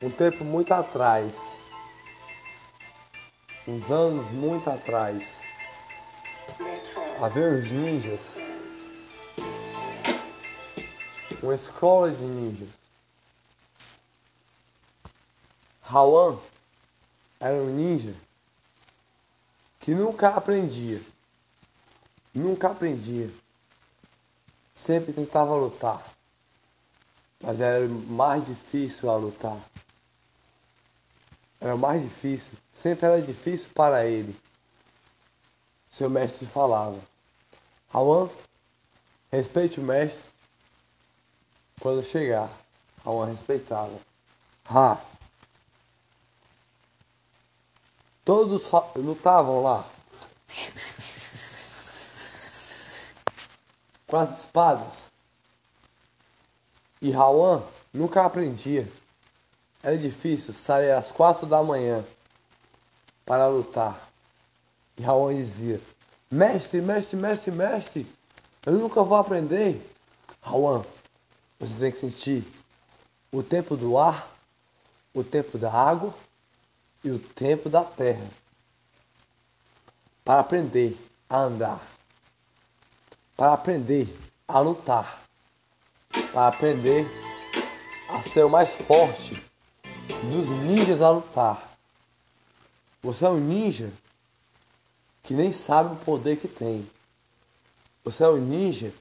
um tempo muito atrás, uns anos muito atrás, havia uns ninjas, uma escola de ninjas. Rawan era um ninja que nunca aprendia, nunca aprendia, sempre tentava lutar, mas era mais difícil a lutar. Era mais difícil, sempre era difícil para ele. Seu mestre falava: Rawan, respeite o mestre quando chegar. Rawan respeitava. Ha! Todos lutavam lá. Com as espadas. E Rawan nunca aprendia. Era difícil sair às quatro da manhã para lutar. E Rawan dizia: Mestre, mestre, mestre, mestre, eu nunca vou aprender. Rawan, você tem que sentir o tempo do ar, o tempo da água e o tempo da terra para aprender a andar, para aprender a lutar, para aprender a ser o mais forte dos ninjas a lutar. Você é um ninja que nem sabe o poder que tem. Você é um ninja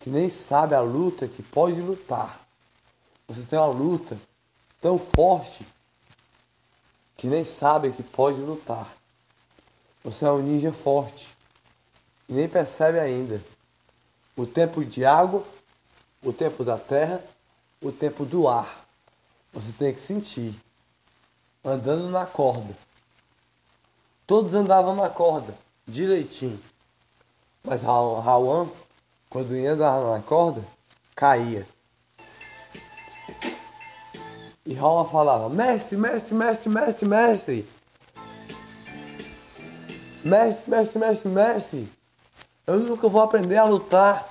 que nem sabe a luta que pode lutar. Você tem uma luta tão forte que nem sabe que pode lutar. Você é um ninja forte e nem percebe ainda o tempo de água, o tempo da terra, o tempo do ar. Você tem que sentir andando na corda. Todos andavam na corda, direitinho. Mas Rawan, quando ia andar na corda, caía. E Raul falava: Mestre, mestre, mestre, mestre, mestre. Mestre, mestre, mestre, mestre. Eu nunca vou aprender a lutar.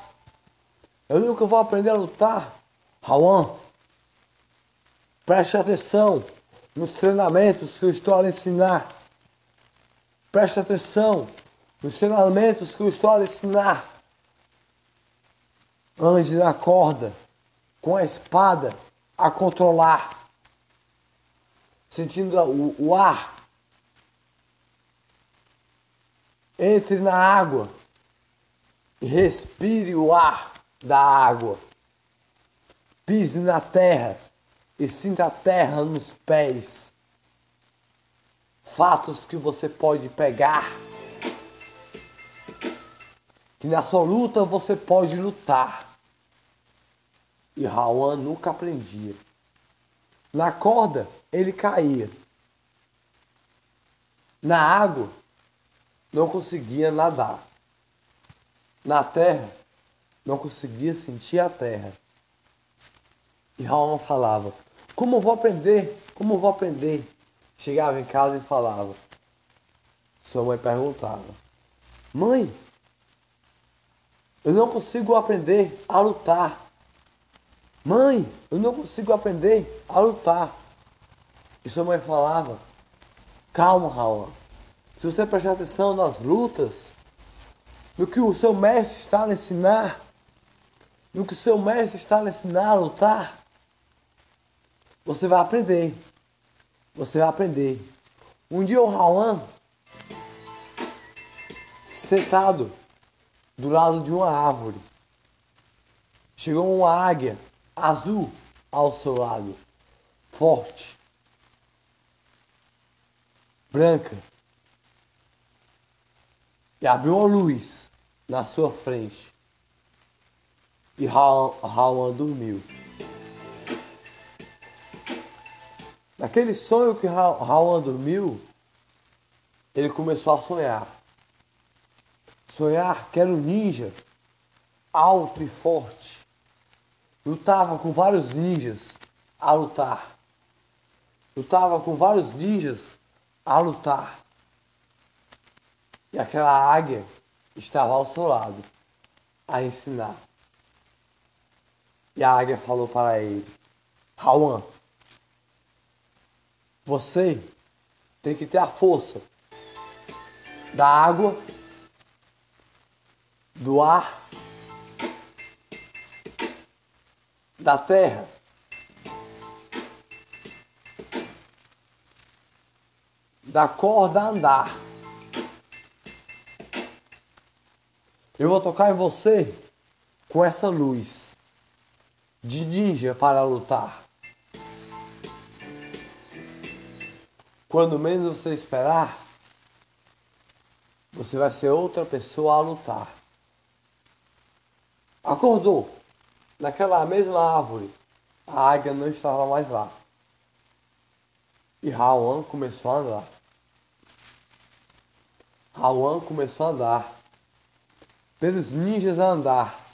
Eu nunca vou aprender a lutar. Raul, preste atenção nos treinamentos que eu estou a lhe ensinar. Preste atenção nos treinamentos que eu estou a lhe ensinar. Ande na corda, com a espada, a controlar sentindo o, o ar. Entre na água e respire o ar da água. Pise na terra e sinta a terra nos pés. Fatos que você pode pegar. Que na sua luta você pode lutar. E Rawan nunca aprendia. Na corda, ele caía. Na água, não conseguia nadar. Na terra, não conseguia sentir a terra. E Raul falava: Como vou aprender? Como vou aprender? Chegava em casa e falava. Sua mãe perguntava: Mãe, eu não consigo aprender a lutar. Mãe, eu não consigo aprender a lutar. E sua mãe falava, calma, Raul. Se você prestar atenção nas lutas, no que o seu mestre está a ensinar, no que o seu mestre está a ensinar a lutar, você vai aprender. Você vai aprender. Um dia o Raul, sentado do lado de uma árvore, chegou uma águia azul ao seu lado, forte, branca, e abriu a luz na sua frente. E Rawan dormiu. Naquele sonho que Rawan dormiu, ele começou a sonhar. Sonhar que era um ninja alto e forte lutava com vários ninjas a lutar. Lutava com vários ninjas a lutar. E aquela águia estava ao seu lado a ensinar. E a águia falou para ele: Rawan, Você tem que ter a força da água, do ar, da terra. Da corda andar. Eu vou tocar em você com essa luz de ninja para lutar. Quando menos você esperar, você vai ser outra pessoa a lutar. Acordou. Naquela mesma árvore, a águia não estava mais lá. E Rawan começou a andar. Rawan começou a andar. Pelos ninjas a andar.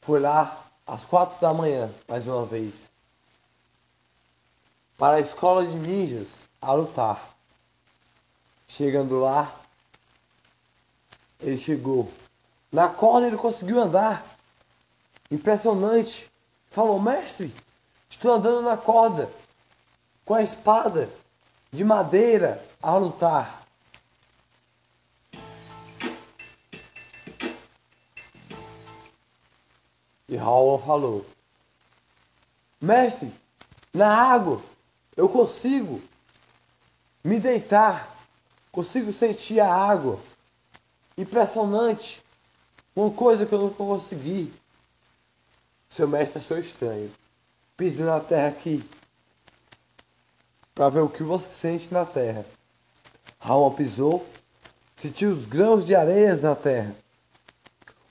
Foi lá às quatro da manhã, mais uma vez. Para a escola de ninjas a lutar. Chegando lá, ele chegou. Na corda ele conseguiu andar. Impressionante. Falou, mestre, estou andando na corda, com a espada de madeira a lutar. E Raul falou, mestre, na água eu consigo me deitar Consigo sentir a água. Impressionante. Uma coisa que eu nunca consegui. Seu mestre achou estranho. Pise na terra aqui. Para ver o que você sente na terra. Raul pisou. Sentiu os grãos de areias na terra.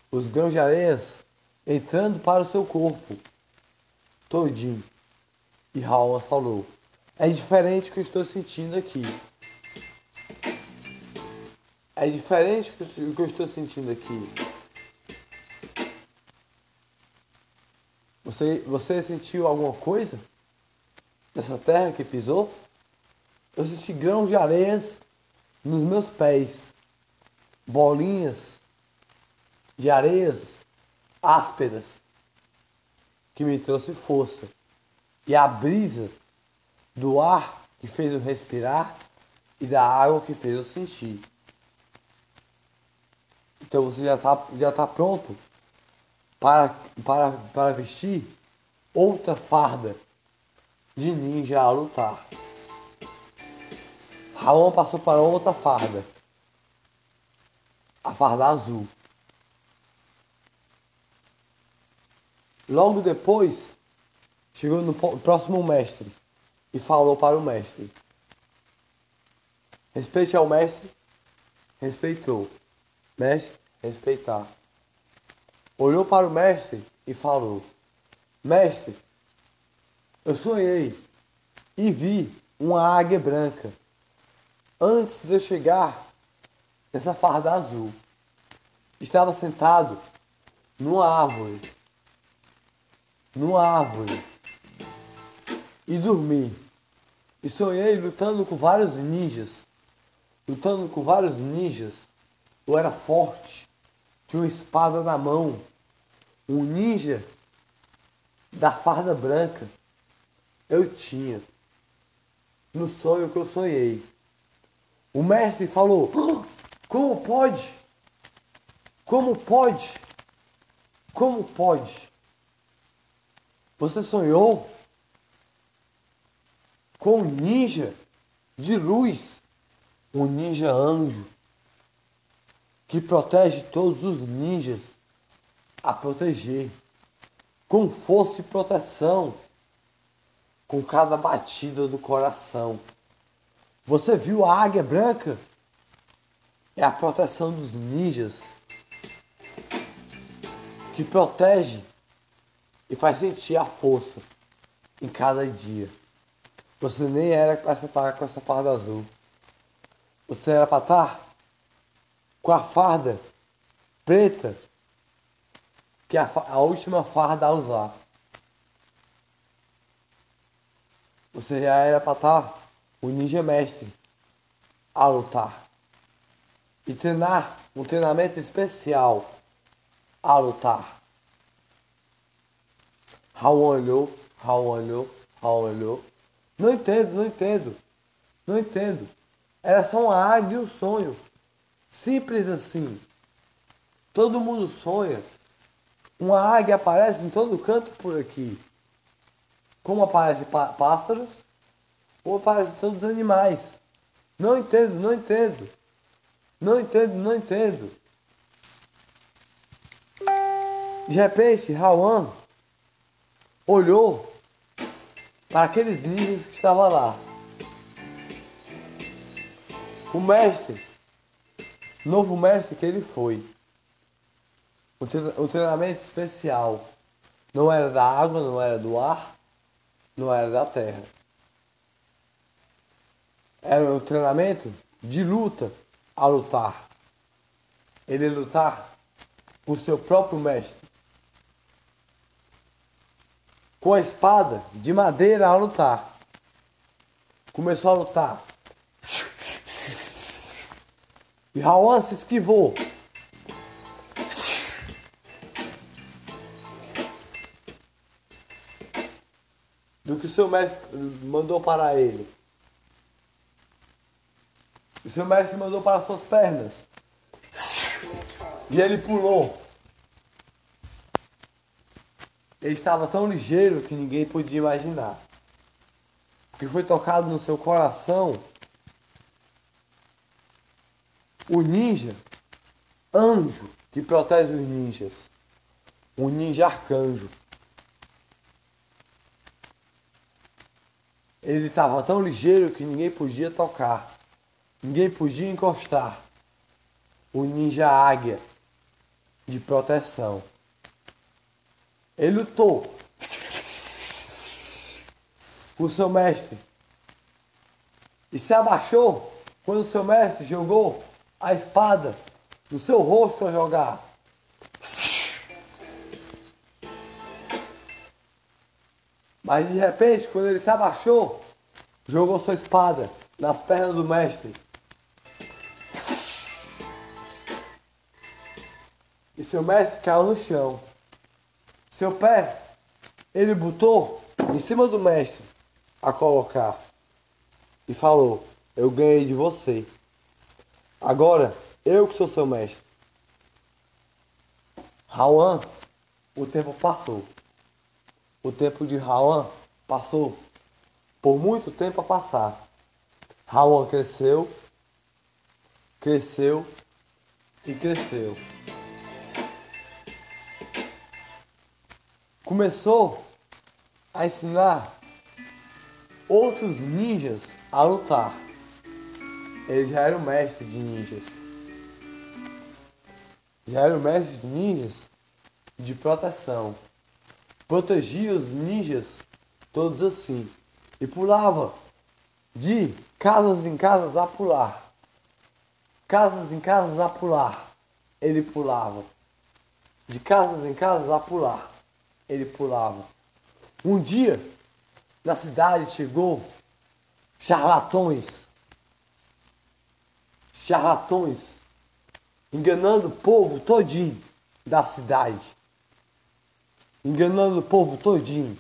Os grãos de areias entrando para o seu corpo. Todinho. E Raul falou. É diferente do que eu estou sentindo aqui. É diferente do que eu estou sentindo aqui. Você, você sentiu alguma coisa nessa terra que pisou? Eu senti grãos de areias nos meus pés, bolinhas de areias ásperas que me trouxe força e a brisa do ar que fez eu respirar e da água que fez eu sentir. Então você já está já tá pronto para, para, para vestir outra farda de ninja a lutar. Raon passou para outra farda. A farda azul. Logo depois, chegou no próximo mestre e falou para o mestre: Respeite ao mestre. Respeitou. Mestre, respeitar. Olhou para o mestre e falou: Mestre, eu sonhei e vi uma águia branca antes de eu chegar nessa farda azul. Estava sentado numa árvore, numa árvore, e dormi. E sonhei lutando com vários ninjas, lutando com vários ninjas eu era forte, tinha uma espada na mão, um ninja da farda branca. Eu tinha. No sonho que eu sonhei. O mestre falou: Como pode? Como pode? Como pode? Você sonhou com um ninja de luz, um ninja anjo que protege todos os ninjas a proteger, com força e proteção, com cada batida do coração. Você viu a águia branca? É a proteção dos ninjas que protege e faz sentir a força em cada dia. Você nem era para estar com essa farda azul. Você era para estar com a farda preta, que é a, a última farda a usar. Você já era para estar tá o ninja mestre a lutar. E treinar um treinamento especial a lutar. Raul olhou, Raul olhou, Raul olhou. Não entendo, não entendo. Não entendo. Era só uma águia e um sonho. Simples assim. Todo mundo sonha. Uma águia aparece em todo canto por aqui. Como aparece pássaros, ou aparecem todos os animais. Não entendo, não entendo. Não entendo, não entendo. De repente, Rawan olhou para aqueles ninjas que estavam lá. O mestre, novo mestre que ele foi. O treinamento especial não era da água, não era do ar, não era da terra. Era um treinamento de luta a lutar. Ele lutar por seu próprio mestre. Com a espada de madeira a lutar. Começou a lutar. E Rawan se esquivou. Do que o seu mestre mandou para ele. O seu mestre mandou para suas pernas. E ele pulou. Ele estava tão ligeiro que ninguém podia imaginar. Que foi tocado no seu coração o ninja, anjo que protege os ninjas. O ninja arcanjo. Ele estava tão ligeiro que ninguém podia tocar. Ninguém podia encostar. O ninja águia de proteção. Ele lutou com o seu mestre e se abaixou quando o seu mestre jogou a espada no seu rosto a jogar. Mas de repente, quando ele se abaixou, jogou sua espada nas pernas do mestre. E seu mestre caiu no chão. Seu pé, ele botou em cima do mestre a colocar e falou: Eu ganhei de você. Agora, eu que sou seu mestre. Rawan, o tempo passou. O tempo de Rawan passou por muito tempo a passar. Rawan cresceu, cresceu e cresceu. Começou a ensinar outros ninjas a lutar. Ele já era o mestre de ninjas. Já era o mestre de ninjas de proteção. Protegia os ninjas todos assim. E pulava de casas em casas a pular. Casas em casas a pular. Ele pulava. De casas em casas a pular ele pulava. Um dia, na cidade chegou charlatões, charlatões, enganando o povo todinho da cidade, enganando o povo todinho,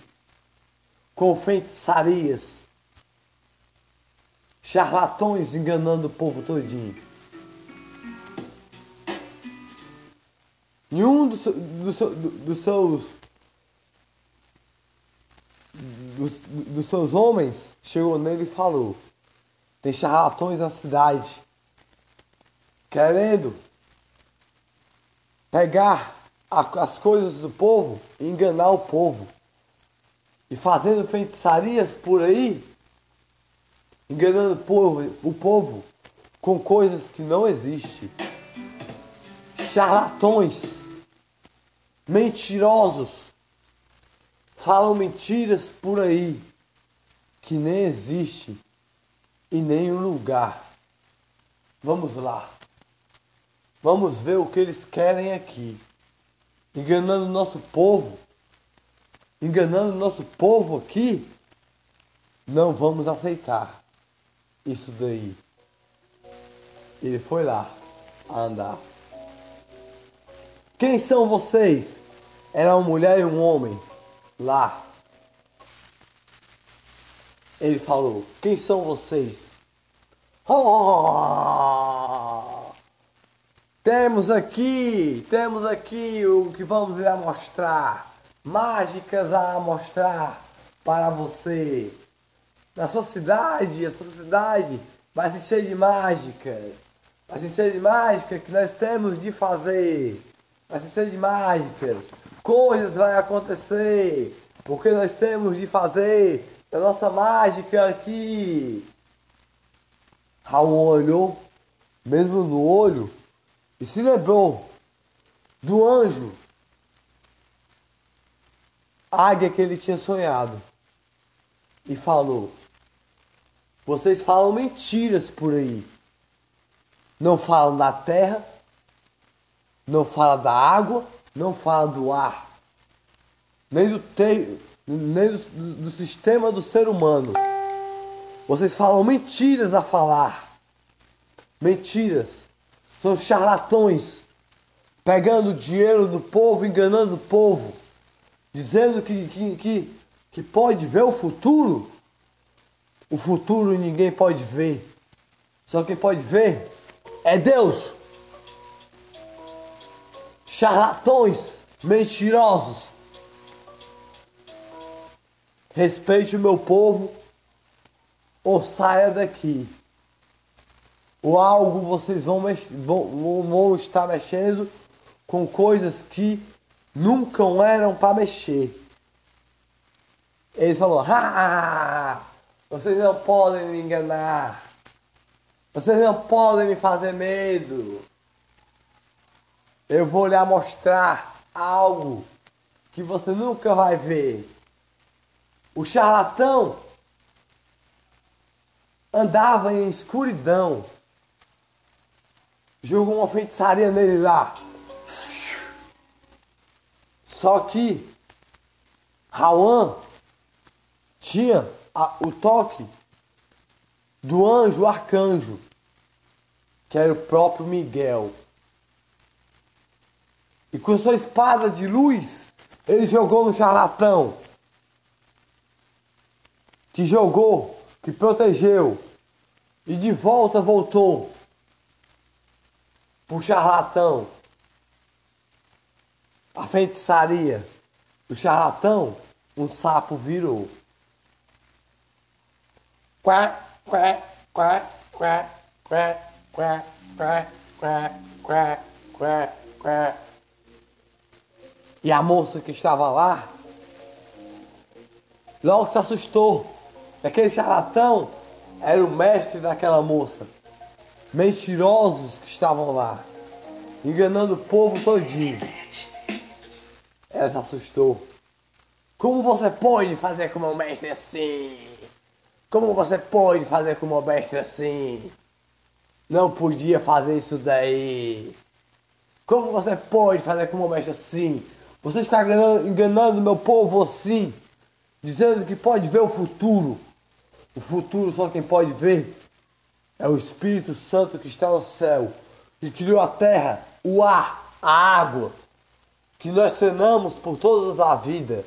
com feitiçarias, charlatões enganando o povo todinho. Nenhum dos, seus dos, dos seus homens chegou nele e falou: Tem charlatões na cidade querendo pegar as coisas do povo e enganar o povo. E fazendo feitiçarias por aí, enganando o povo, o povo com coisas que não existem. Charlatões, mentirosos, falam mentiras por aí que nem existe em nenhum lugar. Vamos lá. Vamos ver o que eles querem aqui. Enganando nosso povo. Enganando nosso povo aqui. Não vamos aceitar isso daí. Ele foi lá a andar. Quem são vocês? Era uma mulher e um homem lá. Ele falou: Quem são vocês? Oh! Temos aqui, temos aqui o que vamos lhe mostrar. Mágicas a mostrar para você. Na sua cidade, a sua cidade vai ser cheia de mágicas. Vai ser cheia de mágicas que nós temos de fazer. Vai ser cheia de mágicas. Coisas vai acontecer. Porque nós temos de fazer a nossa mágica aqui. Raul olhou, mesmo no olho, e se lembrou do anjo águia que ele tinha sonhado. E falou: Vocês falam mentiras por aí. Não falam da terra, não falam da água, não falam do ar, nem do, te, nem do, do sistema do ser humano. Vocês falam mentiras a falar. Mentiras. São charlatões. Pegando dinheiro do povo, enganando o povo. Dizendo que, que, que, que pode ver o futuro. O futuro ninguém pode ver. Só quem pode ver é Deus. Charlatões, mentirosos. Respeite o meu povo ou saia daqui. Ou algo vocês vão, vão, vão estar mexendo com coisas que nunca eram para mexer. Ele falou: ah, vocês não podem me enganar. Vocês não podem me fazer medo. Eu vou lhe mostrar algo que você nunca vai ver. O charlatão andava em escuridão. Jogou uma feitiçaria nele lá. Só que Rauan tinha a, o toque do anjo arcanjo, que era o próprio Miguel. E com sua espada de luz, ele jogou no charlatão. Te jogou que protegeu e de volta voltou pro charlatão. A feitiçaria do charlatão, um sapo virou. Quá, quá, quá, quá, quá, quá, quá, quá, quá, quá, quá. E a moça que estava lá logo se assustou Aquele charlatão era o mestre daquela moça. Mentirosos que estavam lá, enganando o povo todinho. Ela se assustou. Como você pode fazer com o mestre assim? Como você pode fazer com o mestre assim? Não podia fazer isso daí. Como você pode fazer com o mestre assim? Você está enganando, meu povo assim, dizendo que pode ver o futuro. O futuro só quem pode ver é o Espírito Santo que está no céu, que criou a terra, o ar, a água, que nós treinamos por toda a vida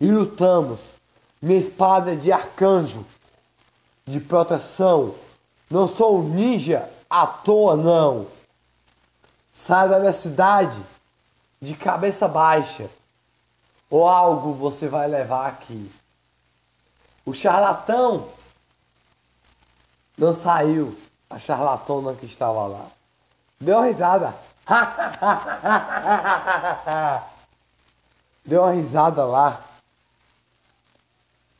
e lutamos. Minha espada é de arcanjo, de proteção. Não sou um ninja à toa, não. Sai da minha cidade de cabeça baixa, ou algo você vai levar aqui. O charlatão não saiu. A charlatona que estava lá. Deu uma risada. Deu uma risada lá.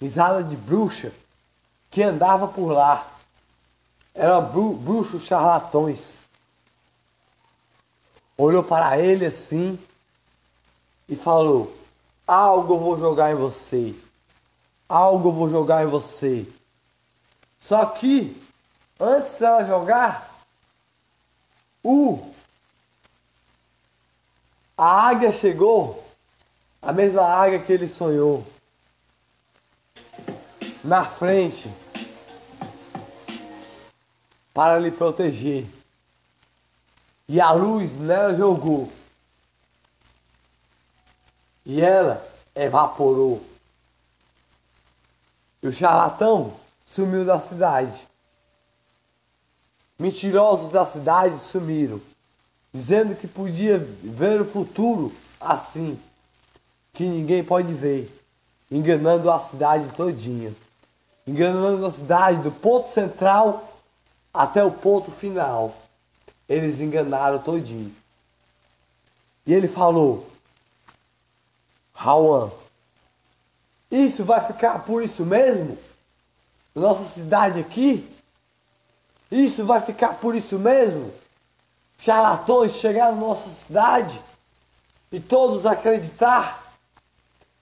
Risada de bruxa que andava por lá. Eram bru bruxos charlatões. Olhou para ele assim e falou: Algo eu vou jogar em você algo eu vou jogar em você. Só que, antes dela jogar, o a águia chegou, a mesma águia que ele sonhou, na frente, para lhe proteger. E a luz nela jogou. E ela evaporou. E o charlatão sumiu da cidade. Mentirosos da cidade sumiram, dizendo que podia ver o futuro assim, que ninguém pode ver, enganando a cidade todinha, enganando a cidade do ponto central até o ponto final. Eles enganaram todinho. E ele falou: Rauan, isso vai ficar por isso mesmo? Nossa cidade aqui? Isso vai ficar por isso mesmo? Charlatões chegar na nossa cidade e todos acreditar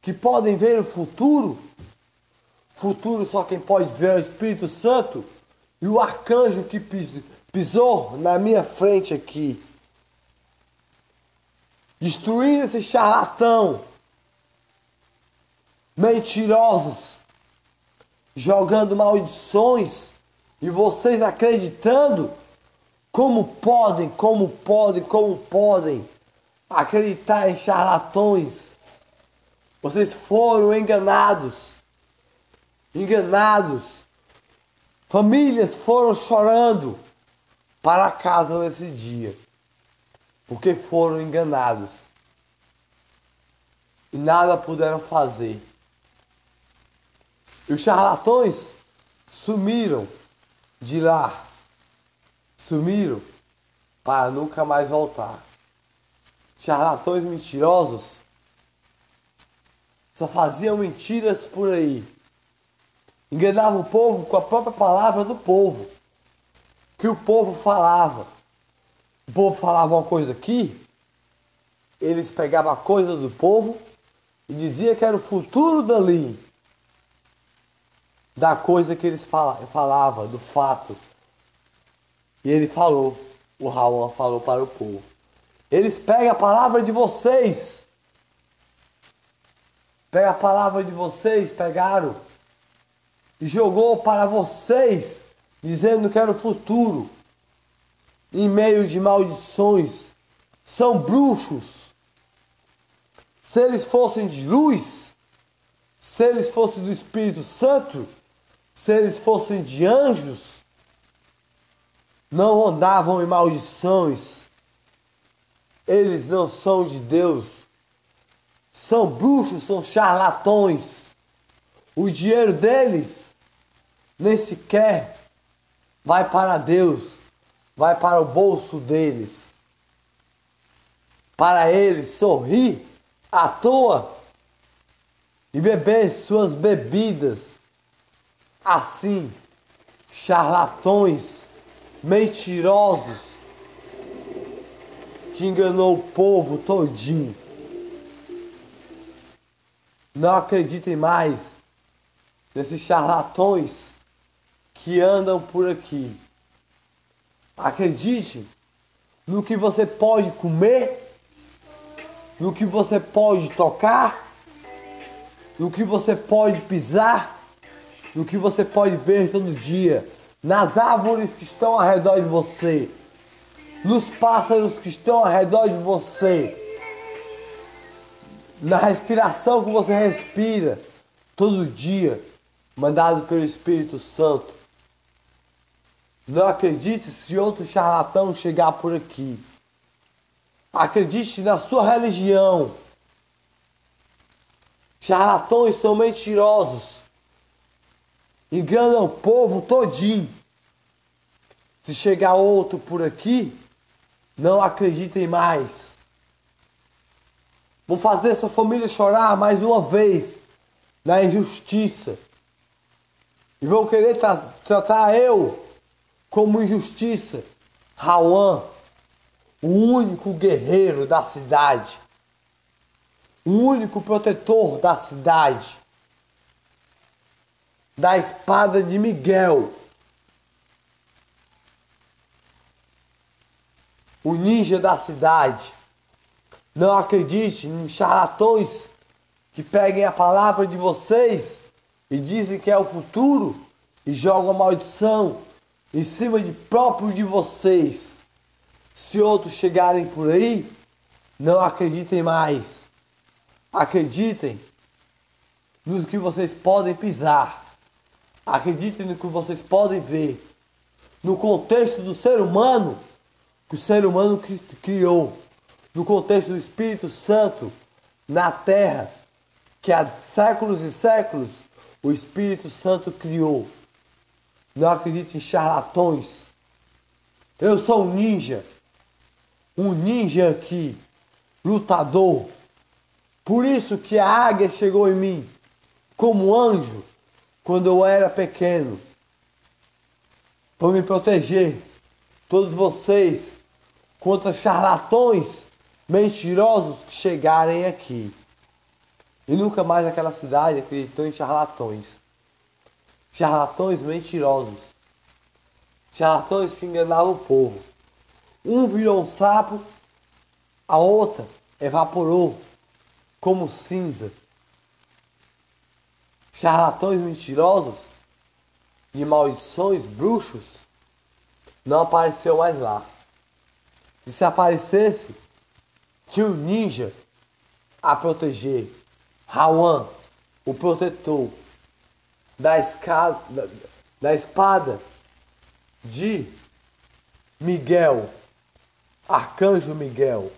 que podem ver o futuro? Futuro só quem pode ver é o Espírito Santo e o arcanjo que pisou na minha frente aqui. Destruindo esse charlatão. Mentirosos. Jogando maldições e vocês acreditando? Como podem, como podem, como podem acreditar em charlatões? Vocês foram enganados. Enganados. Famílias foram chorando para casa nesse dia. Porque foram enganados. E nada puderam fazer. E os charlatões sumiram de lá sumiram para nunca mais voltar. Charlatões mentirosos só faziam mentiras por aí. Enganavam o povo com a própria palavra do povo. Que o povo falava. O povo falava uma coisa aqui, eles pegavam a coisa do povo e dizia que era o futuro dali da coisa que eles falavam, do fato. E ele falou, o Raul falou para o povo. Eles pegam a palavra de vocês. Pega a palavra de vocês, pegaram e jogou para vocês, dizendo que era o futuro. Em meio de maldições, são bruxos. Se eles fossem de luz, se eles fossem do Espírito Santo, se eles fossem de anjos, não andavam em maldições, eles não são de Deus, são bruxos, são charlatões. O dinheiro deles nem sequer vai para Deus, vai para o bolso deles. Para eles sorrir à toa e beber suas bebidas assim, charlatões, mentirosos, que enganou o povo todinho. Não acreditem mais nesses charlatões que andam por aqui. Acredite no que você pode comer, no que você pode tocar, no que você pode pisar no que você pode ver todo dia, nas árvores que estão ao redor de você, nos pássaros que estão ao redor de você, na respiração que você respira todo dia, mandado pelo Espírito Santo. Não acredite se outro charlatão chegar por aqui. Acredite na sua religião. Charlatões são mentirosos engana o povo todinho. Se chegar outro por aqui, não acreditem mais. Vão fazer sua família chorar mais uma vez na injustiça. E vão querer tra tratar eu como injustiça. Rauan, o único guerreiro da cidade, o único protetor da cidade da espada de Miguel. O ninja da cidade. Não acredite em charlatões que peguem a palavra de vocês e dizem que é o futuro e jogam maldição em cima de próprio de vocês. Se outros chegarem por aí, não acreditem mais. Acreditem nos que vocês podem pisar Acreditem no que vocês podem ver. No contexto do ser humano, que o ser humano criou. No contexto do Espírito Santo na terra, que há séculos e séculos o Espírito Santo criou. Não acredite em charlatões. Eu sou um ninja. Um ninja aqui, lutador. Por isso que a águia chegou em mim como anjo quando eu era pequeno. Para me proteger. Todos vocês contra charlatões mentirosos que chegarem aqui. E nunca mais aquela cidade acreditou em charlatões. Charlatões mentirosos. Charlatões que enganavam o povo. Um virou um sapo, a outra evaporou como cinza. Charlatões mentirosos de maldições, bruxos, não apareceu mais lá. E se aparecesse, tinha um ninja a proteger. Rawan, o protetor da, escada, da, da espada de Miguel, Arcanjo Miguel,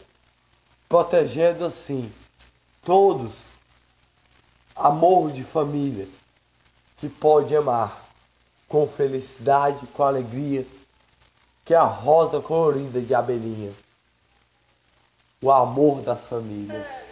protegendo assim todos amor de família que pode amar com felicidade, com alegria, que é a rosa colorida de abelhinha, o amor das famílias.